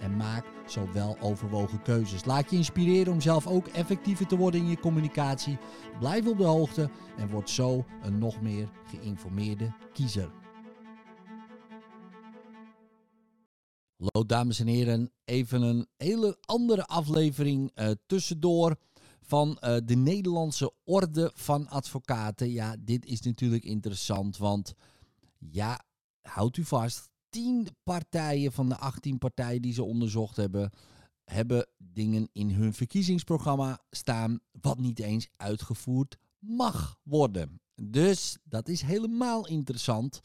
en maak zo wel overwogen keuzes. Laat je inspireren om zelf ook effectiever te worden in je communicatie. Blijf op de hoogte en word zo een nog meer geïnformeerde kiezer. Hallo dames en heren, even een hele andere aflevering uh, tussendoor van uh, de Nederlandse Orde van Advocaten. Ja, dit is natuurlijk interessant, want ja, houdt u vast, 10 partijen van de 18 partijen die ze onderzocht hebben, hebben dingen in hun verkiezingsprogramma staan wat niet eens uitgevoerd mag worden. Dus dat is helemaal interessant.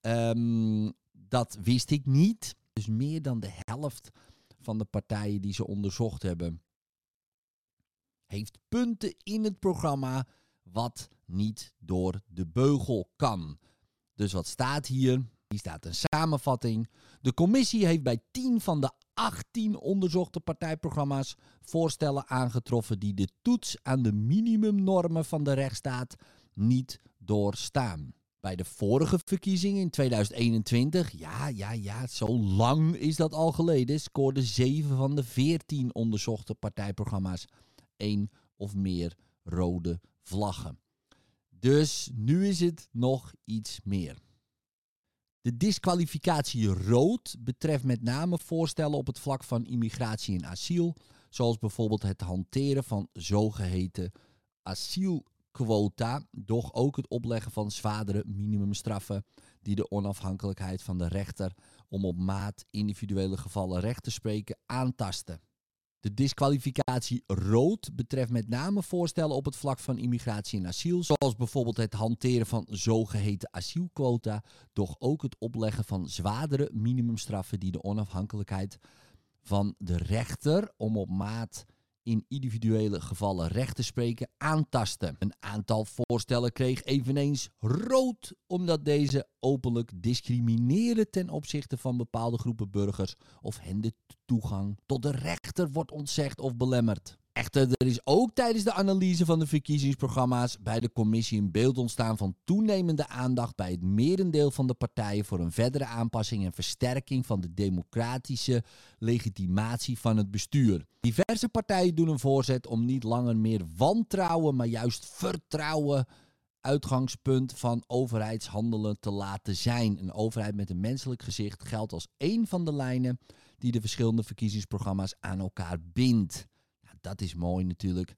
Um, dat wist ik niet. Dus meer dan de helft van de partijen die ze onderzocht hebben, heeft punten in het programma wat niet door de beugel kan. Dus wat staat hier? Hier staat een samenvatting. De commissie heeft bij 10 van de 18 onderzochte partijprogramma's voorstellen aangetroffen die de toets aan de minimumnormen van de rechtsstaat niet doorstaan. Bij de vorige verkiezingen in 2021, ja, ja, ja, zo lang is dat al geleden, scoorden 7 van de 14 onderzochte partijprogramma's één of meer rode vlaggen. Dus nu is het nog iets meer. De disqualificatie rood betreft met name voorstellen op het vlak van immigratie en asiel, zoals bijvoorbeeld het hanteren van zogeheten asielquota, doch ook het opleggen van zwaardere minimumstraffen die de onafhankelijkheid van de rechter om op maat individuele gevallen recht te spreken aantasten. De disqualificatie rood betreft met name voorstellen op het vlak van immigratie en asiel, zoals bijvoorbeeld het hanteren van zogeheten asielquota, doch ook het opleggen van zwaardere minimumstraffen die de onafhankelijkheid van de rechter om op maat in individuele gevallen recht te spreken aantasten. Een aantal voorstellen kreeg eveneens rood, omdat deze openlijk discrimineren ten opzichte van bepaalde groepen burgers of hen de toegang tot de rechter wordt ontzegd of belemmerd. Echter, er is ook tijdens de analyse van de verkiezingsprogramma's bij de commissie een beeld ontstaan van toenemende aandacht bij het merendeel van de partijen voor een verdere aanpassing en versterking van de democratische legitimatie van het bestuur. Diverse partijen doen een voorzet om niet langer meer wantrouwen, maar juist vertrouwen uitgangspunt van overheidshandelen te laten zijn. Een overheid met een menselijk gezicht geldt als één van de lijnen die de verschillende verkiezingsprogramma's aan elkaar bindt dat is mooi natuurlijk,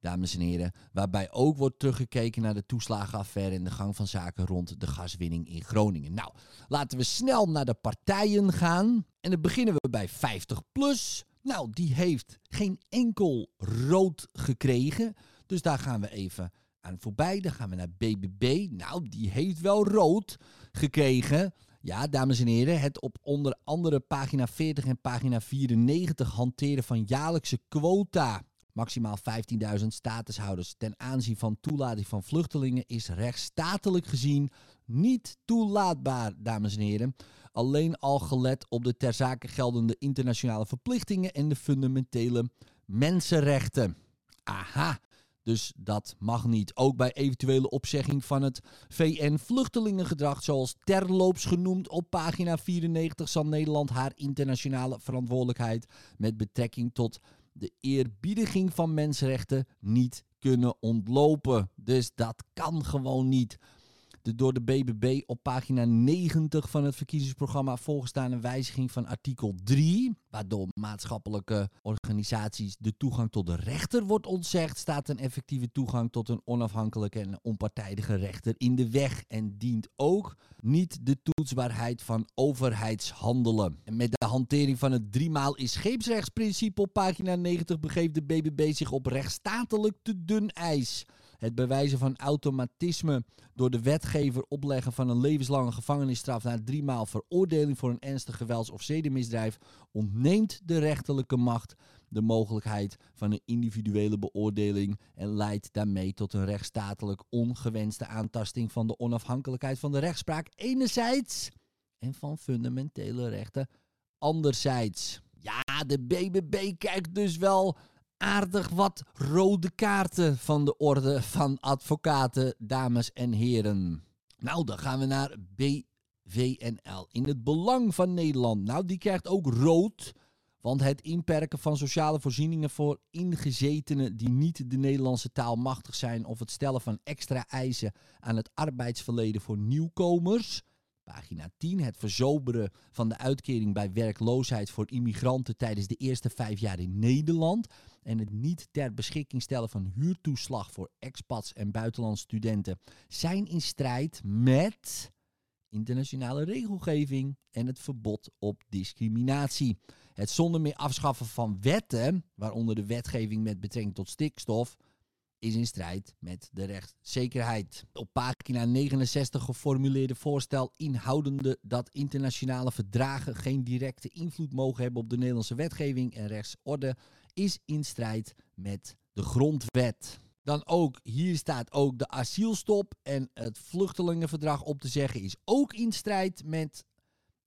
dames en heren. Waarbij ook wordt teruggekeken naar de toeslagenaffaire en de gang van zaken rond de gaswinning in Groningen. Nou, laten we snel naar de partijen gaan. En dan beginnen we bij 50 plus. Nou, die heeft geen enkel rood gekregen. Dus daar gaan we even aan voorbij. Dan gaan we naar BBB. Nou, die heeft wel rood gekregen. Ja, dames en heren, het op onder andere pagina 40 en pagina 94 hanteren van jaarlijkse quota. Maximaal 15.000 statushouders ten aanzien van toelating van vluchtelingen is rechtsstatelijk gezien niet toelaatbaar, dames en heren. Alleen al gelet op de ter zake geldende internationale verplichtingen en de fundamentele mensenrechten. Aha, dus dat mag niet. Ook bij eventuele opzegging van het VN-vluchtelingengedrag, zoals terloops genoemd op pagina 94, zal Nederland haar internationale verantwoordelijkheid met betrekking tot de eerbiediging van mensenrechten niet kunnen ontlopen. Dus dat kan gewoon niet de door de BBB op pagina 90 van het verkiezingsprogramma volgestaande wijziging van artikel 3, waardoor maatschappelijke organisaties de toegang tot de rechter wordt ontzegd, staat een effectieve toegang tot een onafhankelijke en onpartijdige rechter in de weg en dient ook niet de toetsbaarheid van overheidshandelen. En met de hantering van het driemaal is scheepsrechtsprincipe op pagina 90 begeeft de BBB zich op rechtsstatelijk te dun ijs. Het bewijzen van automatisme door de wetgever opleggen van een levenslange gevangenisstraf na driemaal veroordeling voor een ernstig gewelds- of zedenmisdrijf ontneemt de rechterlijke macht de mogelijkheid van een individuele beoordeling en leidt daarmee tot een rechtsstatelijk ongewenste aantasting van de onafhankelijkheid van de rechtspraak enerzijds en van fundamentele rechten anderzijds. Ja, de BBB kijkt dus wel aardig wat rode kaarten van de orde van advocaten, dames en heren. Nou, dan gaan we naar BVNL. In het belang van Nederland. Nou, die krijgt ook rood. Want het inperken van sociale voorzieningen voor ingezetenen die niet de Nederlandse taal machtig zijn of het stellen van extra eisen aan het arbeidsverleden voor nieuwkomers Pagina 10. Het verzoberen van de uitkering bij werkloosheid voor immigranten tijdens de eerste vijf jaar in Nederland. En het niet ter beschikking stellen van huurtoeslag voor expats en buitenlandse studenten zijn in strijd met internationale regelgeving en het verbod op discriminatie. Het zonder meer afschaffen van wetten, waaronder de wetgeving met betrekking tot stikstof, is in strijd met de rechtszekerheid. Op pagina 69 geformuleerde voorstel inhoudende dat internationale verdragen geen directe invloed mogen hebben op de Nederlandse wetgeving en rechtsorde is in strijd met de grondwet. Dan ook, hier staat ook de asielstop en het vluchtelingenverdrag op te zeggen is ook in strijd met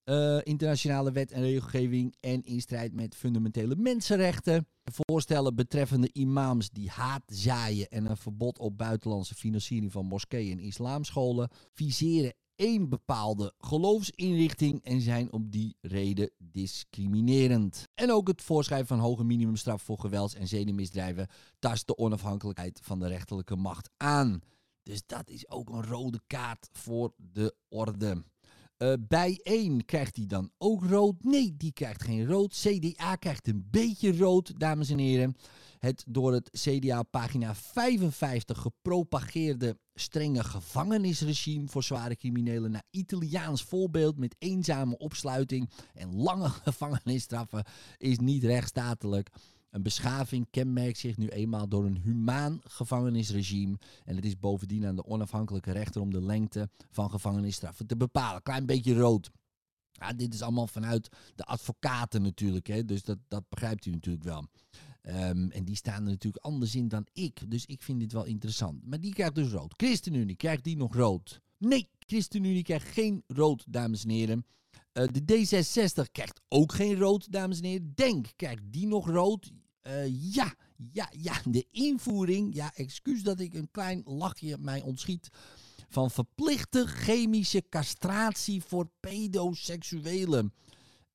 uh, internationale wet en regelgeving en in strijd met fundamentele mensenrechten. Voorstellen betreffende imams die haat zaaien en een verbod op buitenlandse financiering van moskeeën en islamscholen viseren één bepaalde geloofsinrichting en zijn om die reden discriminerend. En ook het voorschrijven van hoge minimumstraf voor gewelds- en zedenmisdrijven tast de onafhankelijkheid van de rechterlijke macht aan. Dus dat is ook een rode kaart voor de orde. Uh, bij 1 krijgt hij dan ook rood. Nee, die krijgt geen rood. CDA krijgt een beetje rood, dames en heren. Het door het CDA pagina 55 gepropageerde strenge gevangenisregime voor zware criminelen naar Italiaans voorbeeld met eenzame opsluiting en lange gevangenisstraffen is niet rechtsstatelijk. Een beschaving kenmerkt zich nu eenmaal door een humaan gevangenisregime. En het is bovendien aan de onafhankelijke rechter om de lengte van gevangenisstraffen te bepalen. Klein beetje rood. Ja, dit is allemaal vanuit de advocaten natuurlijk. Hè? Dus dat, dat begrijpt u natuurlijk wel. Ehm, en die staan er natuurlijk anders in dan ik. Dus ik vind dit wel interessant. Maar die krijgt dus rood. ChristenUnie, krijgt die nog rood? Nee, ChristenUnie krijgt geen rood, dames en heren. Uh, de D66 krijgt ook geen rood, dames en heren. Denk, krijgt die nog rood? Uh, ja, ja, ja. De invoering, ja, excuus dat ik een klein lachje mij ontschiet. Van verplichte chemische castratie voor pedoseksuelen.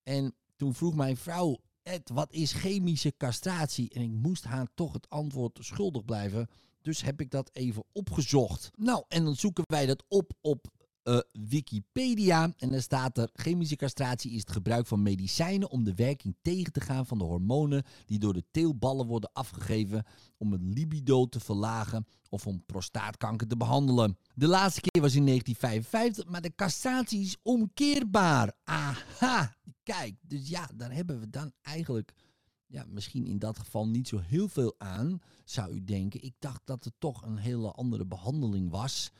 En toen vroeg mijn vrouw, Ed, wat is chemische castratie? En ik moest haar toch het antwoord schuldig blijven. Dus heb ik dat even opgezocht. Nou, en dan zoeken wij dat op op uh, Wikipedia. En dan staat er: chemische castratie is het gebruik van medicijnen om de werking tegen te gaan van de hormonen die door de teelballen worden afgegeven om het libido te verlagen of om prostaatkanker te behandelen. De laatste keer was in 1955, maar de castratie is omkeerbaar. Aha, kijk, dus ja, daar hebben we dan eigenlijk ja, misschien in dat geval niet zo heel veel aan, zou u denken. Ik dacht dat het toch een hele andere behandeling was.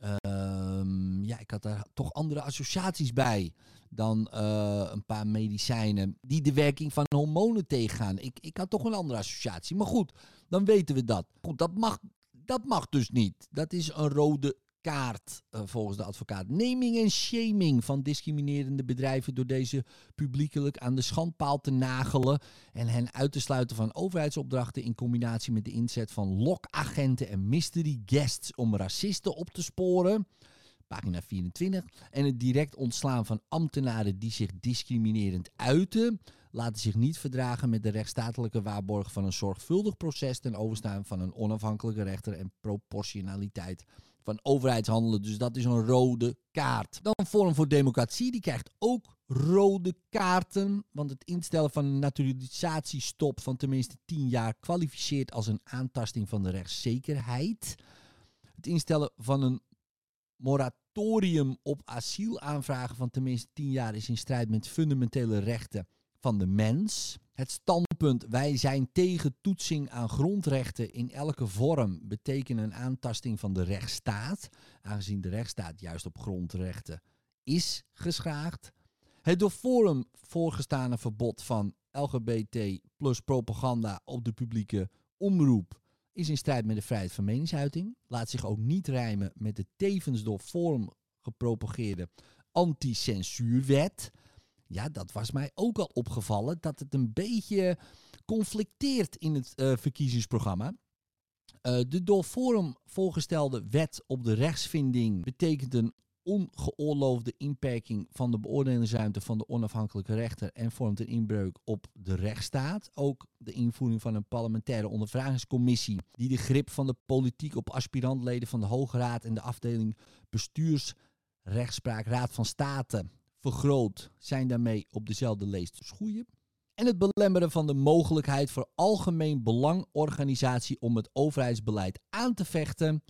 Um, ja, ik had daar toch andere associaties bij dan uh, een paar medicijnen die de werking van hormonen tegengaan. Ik, ik had toch een andere associatie. Maar goed, dan weten we dat. Goed, dat mag, dat mag dus niet. Dat is een rode kaart uh, volgens de advocaat. Naming en shaming van discriminerende bedrijven door deze publiekelijk aan de schandpaal te nagelen en hen uit te sluiten van overheidsopdrachten in combinatie met de inzet van lokagenten en mystery guests om racisten op te sporen. Pagina 24. En het direct ontslaan van ambtenaren die zich discriminerend uiten laten zich niet verdragen met de rechtsstatelijke waarborg van een zorgvuldig proces ten overstaan van een onafhankelijke rechter en proportionaliteit van overheidshandelen. Dus dat is een rode kaart. Dan Forum voor Democratie, die krijgt ook rode kaarten. Want het instellen van een naturalisatiestop van tenminste 10 jaar kwalificeert als een aantasting van de rechtszekerheid. Het instellen van een moratorium op asielaanvragen van tenminste 10 jaar is in strijd met fundamentele rechten van de mens. Het standpunt wij zijn tegen toetsing aan grondrechten in elke vorm betekent een aantasting van de rechtsstaat, aangezien de rechtsstaat juist op grondrechten is geschaagd. Het door Forum voorgestane verbod van LGBT plus propaganda op de publieke omroep is in strijd met de vrijheid van meningsuiting. Laat zich ook niet rijmen met de tevens door Forum gepropageerde anti-censuurwet. Ja, dat was mij ook al opgevallen dat het een beetje conflicteert in het uh, verkiezingsprogramma. Uh, de door Forum voorgestelde wet op de rechtsvinding betekent een ongeoorloofde inperking van de beoordelingsruimte van de onafhankelijke rechter en vormt een inbreuk op de rechtsstaat. Ook de invoering van een parlementaire ondervragingscommissie die de grip van de politiek op aspirantleden van de Hoge Raad en de afdeling bestuursrechtspraak Raad van State vergroot, zijn daarmee op dezelfde leest schoeien. En het belemmeren van de mogelijkheid voor algemeen belangorganisatie om het overheidsbeleid aan te vechten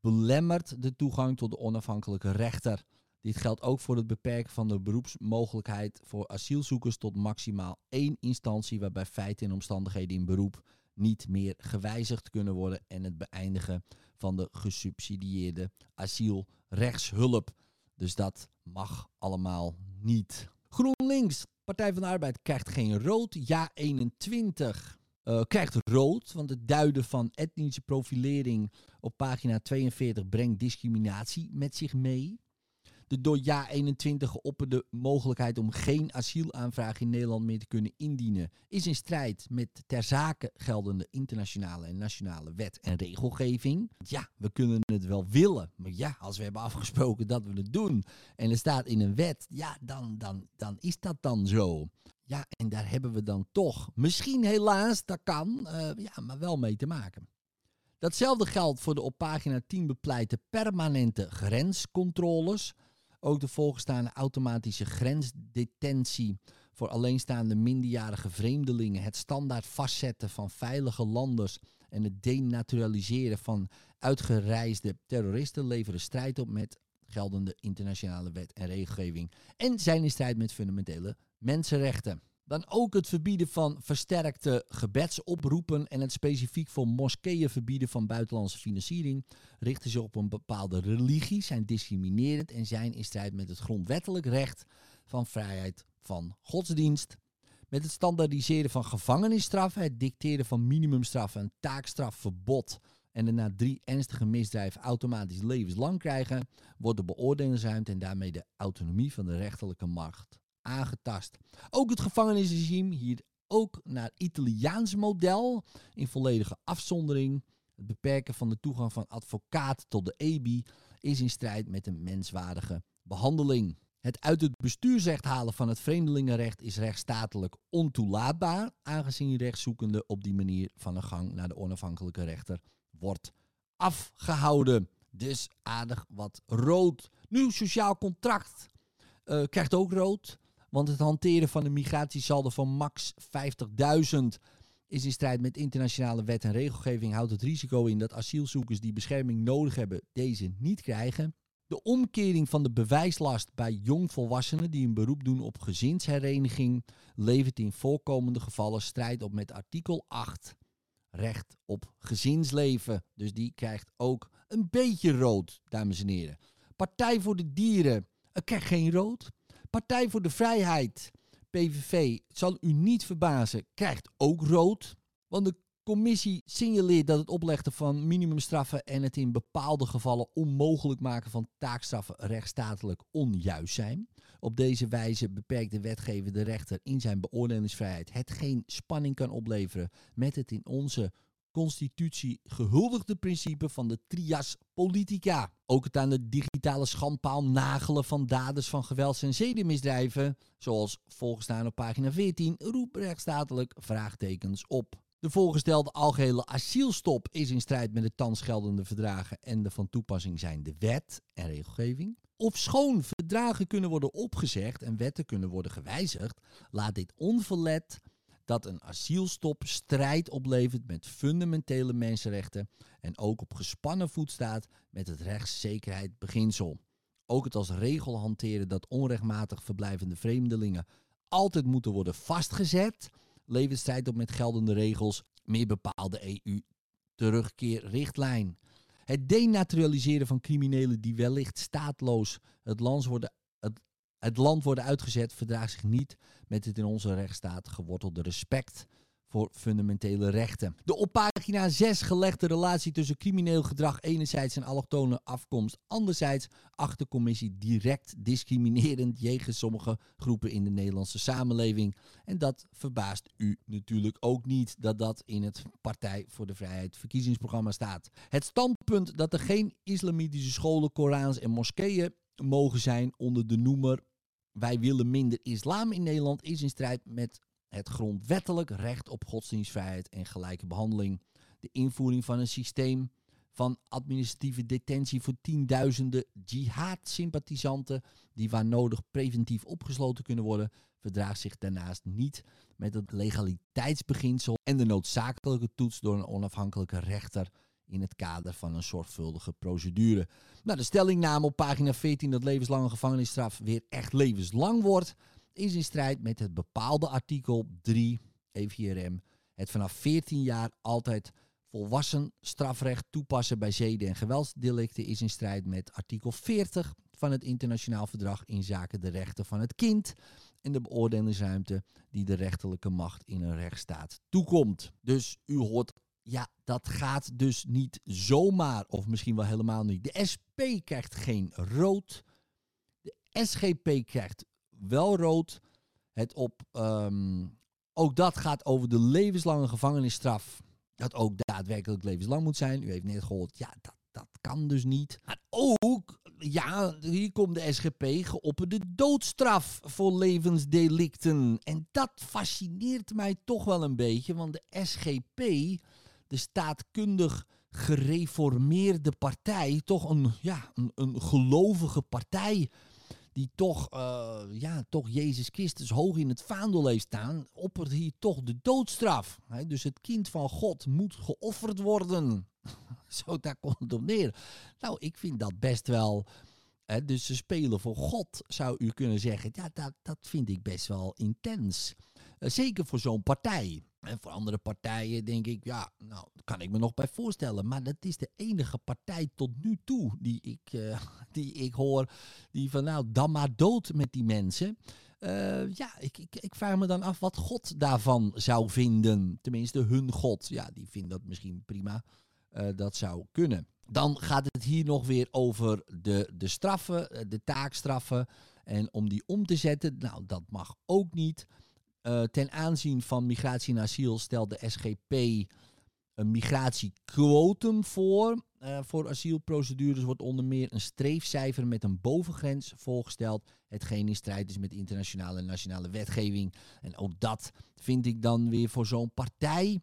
belemmert de toegang tot de onafhankelijke rechter. Dit geldt ook voor het beperken van de beroepsmogelijkheid voor asielzoekers tot maximaal één instantie waarbij feiten en omstandigheden in beroep niet meer gewijzigd kunnen worden en het beëindigen van de gesubsidieerde asielrechtshulp. Dus dat mag allemaal niet. GroenLinks, Partij van de Arbeid, krijgt geen rood. Ja 21 uh, krijgt rood, want het duiden van etnische profilering op pagina 42 brengt discriminatie met zich mee. De door Ja 21 geopperde mogelijkheid om geen asielaanvraag in Nederland meer te kunnen indienen is in strijd met ter zake geldende internationale en nationale wet en regelgeving. Ja, we kunnen het wel willen, maar ja, als we hebben afgesproken dat we het doen en er staat in een wet, ja, dan, dan, dan is dat dan zo. Ja, en daar hebben we dan toch, misschien helaas, dat kan, uh, ja, maar wel mee te maken. Datzelfde geldt voor de op pagina 10 bepleite permanente grenscontroles. Ook de voorgestaande automatische grensdetentie voor alleenstaande minderjarige vreemdelingen, het standaard vastzetten van veilige landers en het denaturaliseren van uitgereisde terroristen leveren strijd op met geldende internationale wet en regelgeving en zijn in strijd met fundamentele mensenrechten. Dan ook het verbieden van versterkte gebedsoproepen en het specifiek voor moskeeën verbieden van buitenlandse financiering richten zich op een bepaalde religie, zijn discriminerend en zijn in strijd met het grondwettelijk recht van vrijheid van godsdienst. Met het standaardiseren van gevangenisstraffen, het dicteren van minimumstraffen, een taakstrafverbod en de na drie ernstige misdrijven automatisch levenslang krijgen, wordt de beoordelingsruimte en daarmee de autonomie van de rechterlijke macht aangetast. Ook het gevangenisregime hier ook naar Italiaans model in volledige afzondering. Het beperken van de toegang van advocaat tot de EBI is in strijd met een menswaardige behandeling. Het uit het bestuursrecht halen van het vreemdelingenrecht is rechtsstatelijk ontoelaatbaar, aangezien rechtszoekende op die manier van een gang naar de onafhankelijke rechter wordt afgehouden. Dus aardig wat rood. Nu sociaal contract uh, krijgt ook rood. Want het hanteren van een migratiesaldo van max 50.000 is in strijd met internationale wet en regelgeving. Houdt het risico in dat asielzoekers die bescherming nodig hebben, deze niet krijgen. De omkering van de bewijslast bij jongvolwassenen die een beroep doen op gezinshereniging levert in voorkomende gevallen strijd op met artikel 8. Recht op gezinsleven. Dus die krijgt ook een beetje rood, dames en heren. Partij voor de Dieren krijgt geen rood. Partij voor de Vrijheid, PVV, zal u niet verbazen, krijgt ook rood. Want de commissie signaleert dat het opleggen van minimumstraffen en het in bepaalde gevallen onmogelijk maken van taakstraffen rechtsstatelijk onjuist zijn. Op deze wijze beperkt de wetgever de rechter in zijn beoordelingsvrijheid, hetgeen spanning kan opleveren met het in onze constitutie gehuldigde principe van de trias politica. Ook het aan de digitale schandpaal nagelen van daders van gewelds- en zedenmisdrijven, zoals volgestaan op pagina 14, roept rechtsstatelijk vraagtekens op. De voorgestelde algehele asielstop is in strijd met de thans geldende verdragen en de van toepassing zijnde wet en regelgeving. Of schoon verdragen kunnen worden opgezegd en wetten kunnen worden gewijzigd, laat dit onverlet dat een asielstop strijd oplevert met fundamentele mensenrechten en ook op gespannen voet staat met het rechtszekerheid beginsel. Ook het als regel hanteren dat onrechtmatig verblijvende vreemdelingen altijd moeten worden vastgezet, levert strijd op met geldende regels, meer bepaalde EU-terugkeerrichtlijn. Het denaturaliseren van criminelen die wellicht staatloos het land worden, het land worden uitgezet verdraagt zich niet met het in onze rechtsstaat gewortelde respect voor fundamentele rechten. De op pagina 6 gelegde relatie tussen crimineel gedrag enerzijds en allochtone afkomst anderzijds acht de commissie direct discriminerend jegens sommige groepen in de Nederlandse samenleving. En dat verbaast u natuurlijk ook niet dat dat in het Partij voor de Vrijheid verkiezingsprogramma staat. Het standpunt dat er geen islamitische scholen, Korans en moskeeën mogen zijn onder de noemer wij willen minder islam in Nederland is in strijd met het grondwettelijk recht op godsdienstvrijheid en gelijke behandeling, de invoering van een systeem van administratieve detentie voor tienduizenden jihad-sympathisanten die waar nodig preventief opgesloten kunnen worden, verdraagt zich daarnaast niet met het legaliteitsbeginsel en de noodzakelijke toets door een onafhankelijke rechter in het kader van een zorgvuldige procedure. Nou, de stellingname op pagina 14 dat levenslange gevangenisstraf weer echt levenslang wordt, is in strijd met het bepaalde artikel 3 EVRM. Het vanaf 14 jaar altijd volwassen strafrecht toepassen bij zeden- en geweldsdelicten is in strijd met artikel 40 van het internationaal verdrag in zaken de rechten van het kind en de beoordelingsruimte die de rechterlijke macht in een rechtsstaat toekomt. Dus u hoort, ja, dat gaat dus niet zomaar, of misschien wel helemaal niet. De SP krijgt geen rood. De SGP krijgt wel rood. Het op, ehm, ook dat gaat over de levenslange gevangenisstraf. Dat ook daadwerkelijk levenslang moet zijn. U heeft net gehoord, ja, dat, dat kan dus niet. Maar ook, ja, hier komt de SGP geopperde doodstraf voor levensdelicten. En dat fascineert mij toch wel een beetje, want de SGP, de staatkundig gereformeerde partij, toch een, ja, een, een gelovige partij die toch, uh, ja, toch Jezus Christus hoog in het vaandel heeft staan, oppert hier toch de doodstraf. dus het kind van God moet geofferd worden. Zo, daar komt het op neer. Nou, ik vind dat best wel. dus ze spelen voor God, zou u kunnen zeggen. Ja, dat, dat vind ik best wel intens. Eh, zeker voor zo'n partij. En voor andere partijen denk ik, ja, nou, kan ik me nog bij voorstellen. Maar dat is de enige partij tot nu toe die ik, uh, die ik hoor. Die van, nou, dan maar dood met die mensen. Uh, ja, ik, ik, ik, vraag me dan af wat God daarvan zou vinden. Tenminste, hun God. Ja, die vindt dat misschien prima. Dat zou kunnen. Dan gaat het hier nog weer over de, de straffen, de taakstraffen. En om die om te zetten, nou, dat mag ook niet. Uh, ten aanzien van migratie en asiel stelt de SGP een migratiequotum voor. Uh, voor asielprocedures wordt onder meer een streefcijfer met een bovengrens voorgesteld. Hetgeen in strijd is met internationale en nationale wetgeving. En ook dat vind ik dan weer voor zo'n partij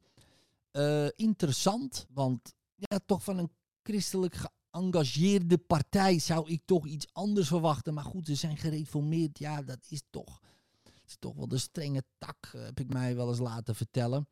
uh, interessant. Want ja, toch van een christelijk geëngageerde partij zou ik toch iets anders verwachten. Maar goed, ze zijn gereformeerd. Ja, dat is toch is toch wel de strenge tak, eh, heb ik mij wel eens laten vertellen.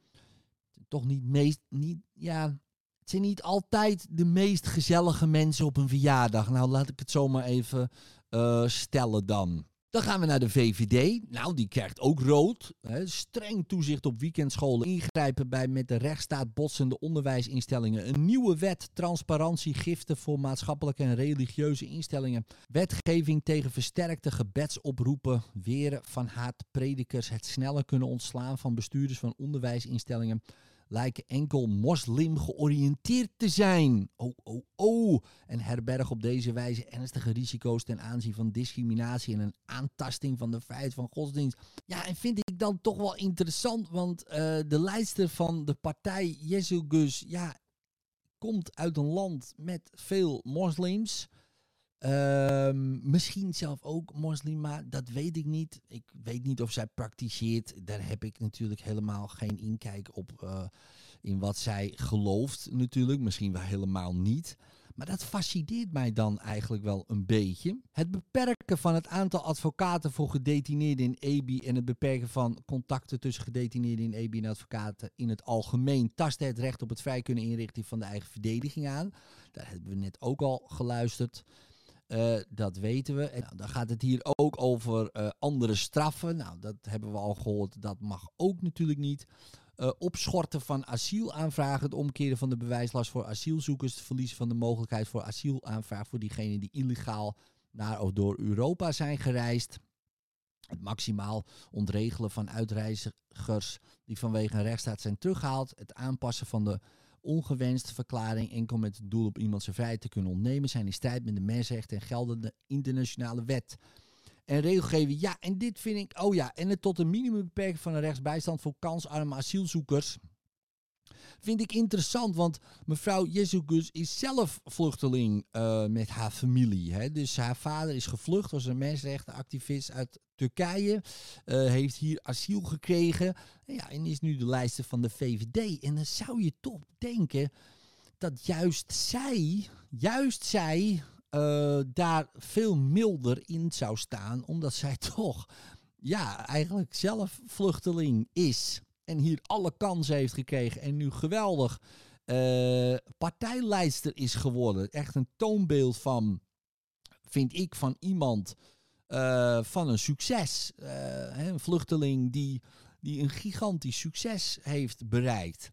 Toch niet meest, niet, ja, het zijn niet altijd de meest gezellige mensen op een verjaardag. Nou, laat ik het zomaar even uh, stellen dan. Dan gaan we naar de VVD. Nou, die krijgt ook rood. Streng toezicht op weekendscholen. Ingrijpen bij met de rechtsstaat botsende onderwijsinstellingen. Een nieuwe wet transparantie giften voor maatschappelijke en religieuze instellingen. Wetgeving tegen versterkte gebedsoproepen. Weren van haatpredikers. Het sneller kunnen ontslaan van bestuurders van onderwijsinstellingen lijken enkel moslim georiënteerd te zijn. Oh, oh, oh. En herberg op deze wijze ernstige risico's ten aanzien van discriminatie en een aantasting van de vrijheid van godsdienst. Ja, en vind ik dan toch wel interessant, want uh, de leidster van de partij, Jezus, ja, komt uit een land met veel moslims. Um, misschien zelf ook moslim, maar dat weet ik niet. Ik weet niet of zij praktiseert. Daar heb ik natuurlijk helemaal geen inkijk op uh, in wat zij gelooft natuurlijk. Misschien wel helemaal niet. Maar dat fascineert mij dan eigenlijk wel een beetje. Het beperken van het aantal advocaten voor gedetineerden in EBI en het beperken van contacten tussen gedetineerden in EBI en advocaten in het algemeen tast het recht op het vrij kunnen inrichten van de eigen verdediging aan. Daar hebben we net ook al geluisterd. Uh, dat weten we. En nou, dan gaat het hier ook over uh, andere straffen. Nou, dat hebben we al gehoord. Dat mag ook natuurlijk niet. Uh, opschorten van asielaanvragen, het omkeren van de bewijslast voor asielzoekers, het verliezen van de mogelijkheid voor asielaanvraag voor diegenen die illegaal naar of door Europa zijn gereisd. Het maximaal ontregelen van uitreizigers die vanwege een rechtsstaat zijn teruggehaald. Het aanpassen van de ongewenste verklaring enkel met het doel op iemand zijn vrijheid te kunnen ontnemen zijn in strijd met de mensenrechten en geldende internationale wet. En regelgeving, ja, en dit vind ik, oh ja, en het tot een minimum beperken van een rechtsbijstand voor kansarme asielzoekers vind ik interessant, want mevrouw Jezus is zelf vluchteling uh, met haar familie. Hè? Dus haar vader is gevlucht, was een mensenrechtenactivist uit Turkije, uh, heeft hier asiel gekregen ja, en is nu de lijster van de VVD. En dan zou je toch denken dat juist zij, juist zij, uh, daar veel milder in zou staan, omdat zij toch ja, eigenlijk zelf vluchteling is en hier alle kansen heeft gekregen en nu geweldig uh, is geworden. Echt een toonbeeld van, vind ik, van iemand uh, van een succes. Uh, een vluchteling die, die een gigantisch succes heeft bereikt.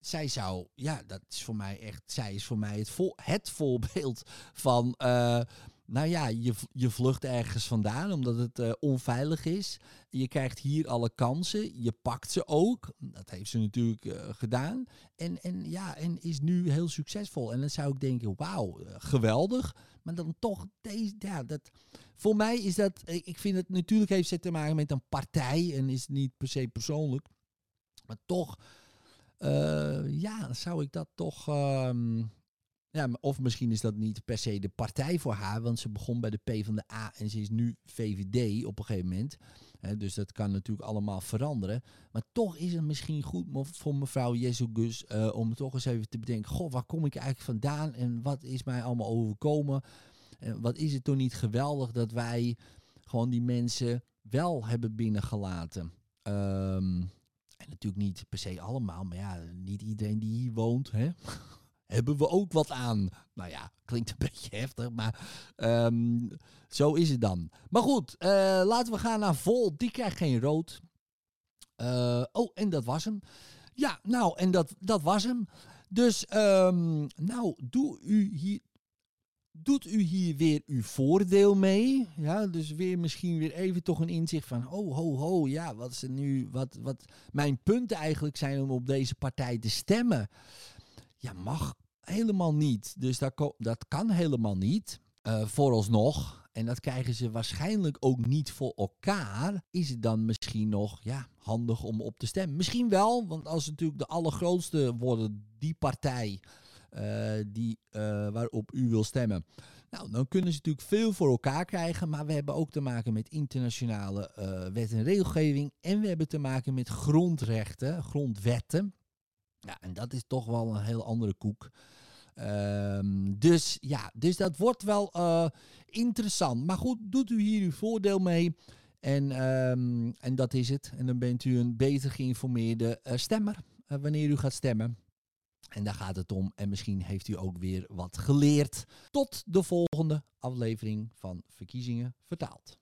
Zij zou, ja, dat is voor mij echt, zij is voor mij het, vol, het voorbeeld van nou ja, je, je vlucht ergens vandaan omdat het uh, onveilig is. Je krijgt hier alle kansen. Je pakt ze ook. Dat heeft ze natuurlijk uh, gedaan. En, en ja, en is nu heel succesvol. En dan zou ik denken, wauw, uh, geweldig. Maar dan toch, deze, ja, dat, voor mij is dat, ik vind het natuurlijk heeft het te maken met een partij en is niet per se persoonlijk. Maar toch, ja, zou ik dat toch... Uh, ja, of misschien is dat niet per se de partij voor haar, want ze begon bij de P van de A en ze is nu VVD op een gegeven moment. dus dat kan natuurlijk allemaal veranderen. Maar toch is het misschien goed voor mevrouw Jezus uh, om toch eens even te bedenken: Goh, waar kom ik eigenlijk vandaan en wat is mij allemaal overkomen? En wat is het toch niet geweldig dat wij gewoon die mensen wel hebben binnengelaten? Um, en natuurlijk niet per se allemaal, maar ja, niet iedereen die hier woont. Hè? Hebben we ook wat aan. Nou ja, klinkt een beetje heftig, maar um, zo is het dan. Maar goed, uh, laten we gaan naar Vol. Die krijgt geen rood. Uh, oh, en dat was hem. Ja, nou, en dat, dat was hem. Dus, um, nou, u hier, doet u hier weer uw voordeel mee? Ja, dus weer misschien weer even toch een inzicht van, oh, ho, ho, ja, wat is er nu, wat, wat mijn punten eigenlijk zijn om op deze partij te stemmen. Ja, mag helemaal niet. Dus dat, kan helemaal niet. Uh, vooralsnog. En dat krijgen ze waarschijnlijk ook niet voor elkaar. Is het dan misschien nog ja, handig om op te stemmen? Misschien wel, want als natuurlijk de allergrootste worden, die partij uh, die, uh, waarop u wil stemmen. Nou, dan kunnen ze natuurlijk veel voor elkaar krijgen. Maar we hebben ook te maken met internationale wet en regelgeving. En we hebben te maken met grondrechten, grondwetten. Ja, en dat is toch wel een heel andere koek. Um, dus ja, dus dat wordt wel uh, interessant. Maar goed, doet u hier uw voordeel mee. En, um, en dat is het. En dan bent u een beter geïnformeerde uh, stemmer uh, wanneer u gaat stemmen. En daar gaat het om. En misschien heeft u ook weer wat geleerd. Tot de volgende aflevering van Verkiezingen Vertaald.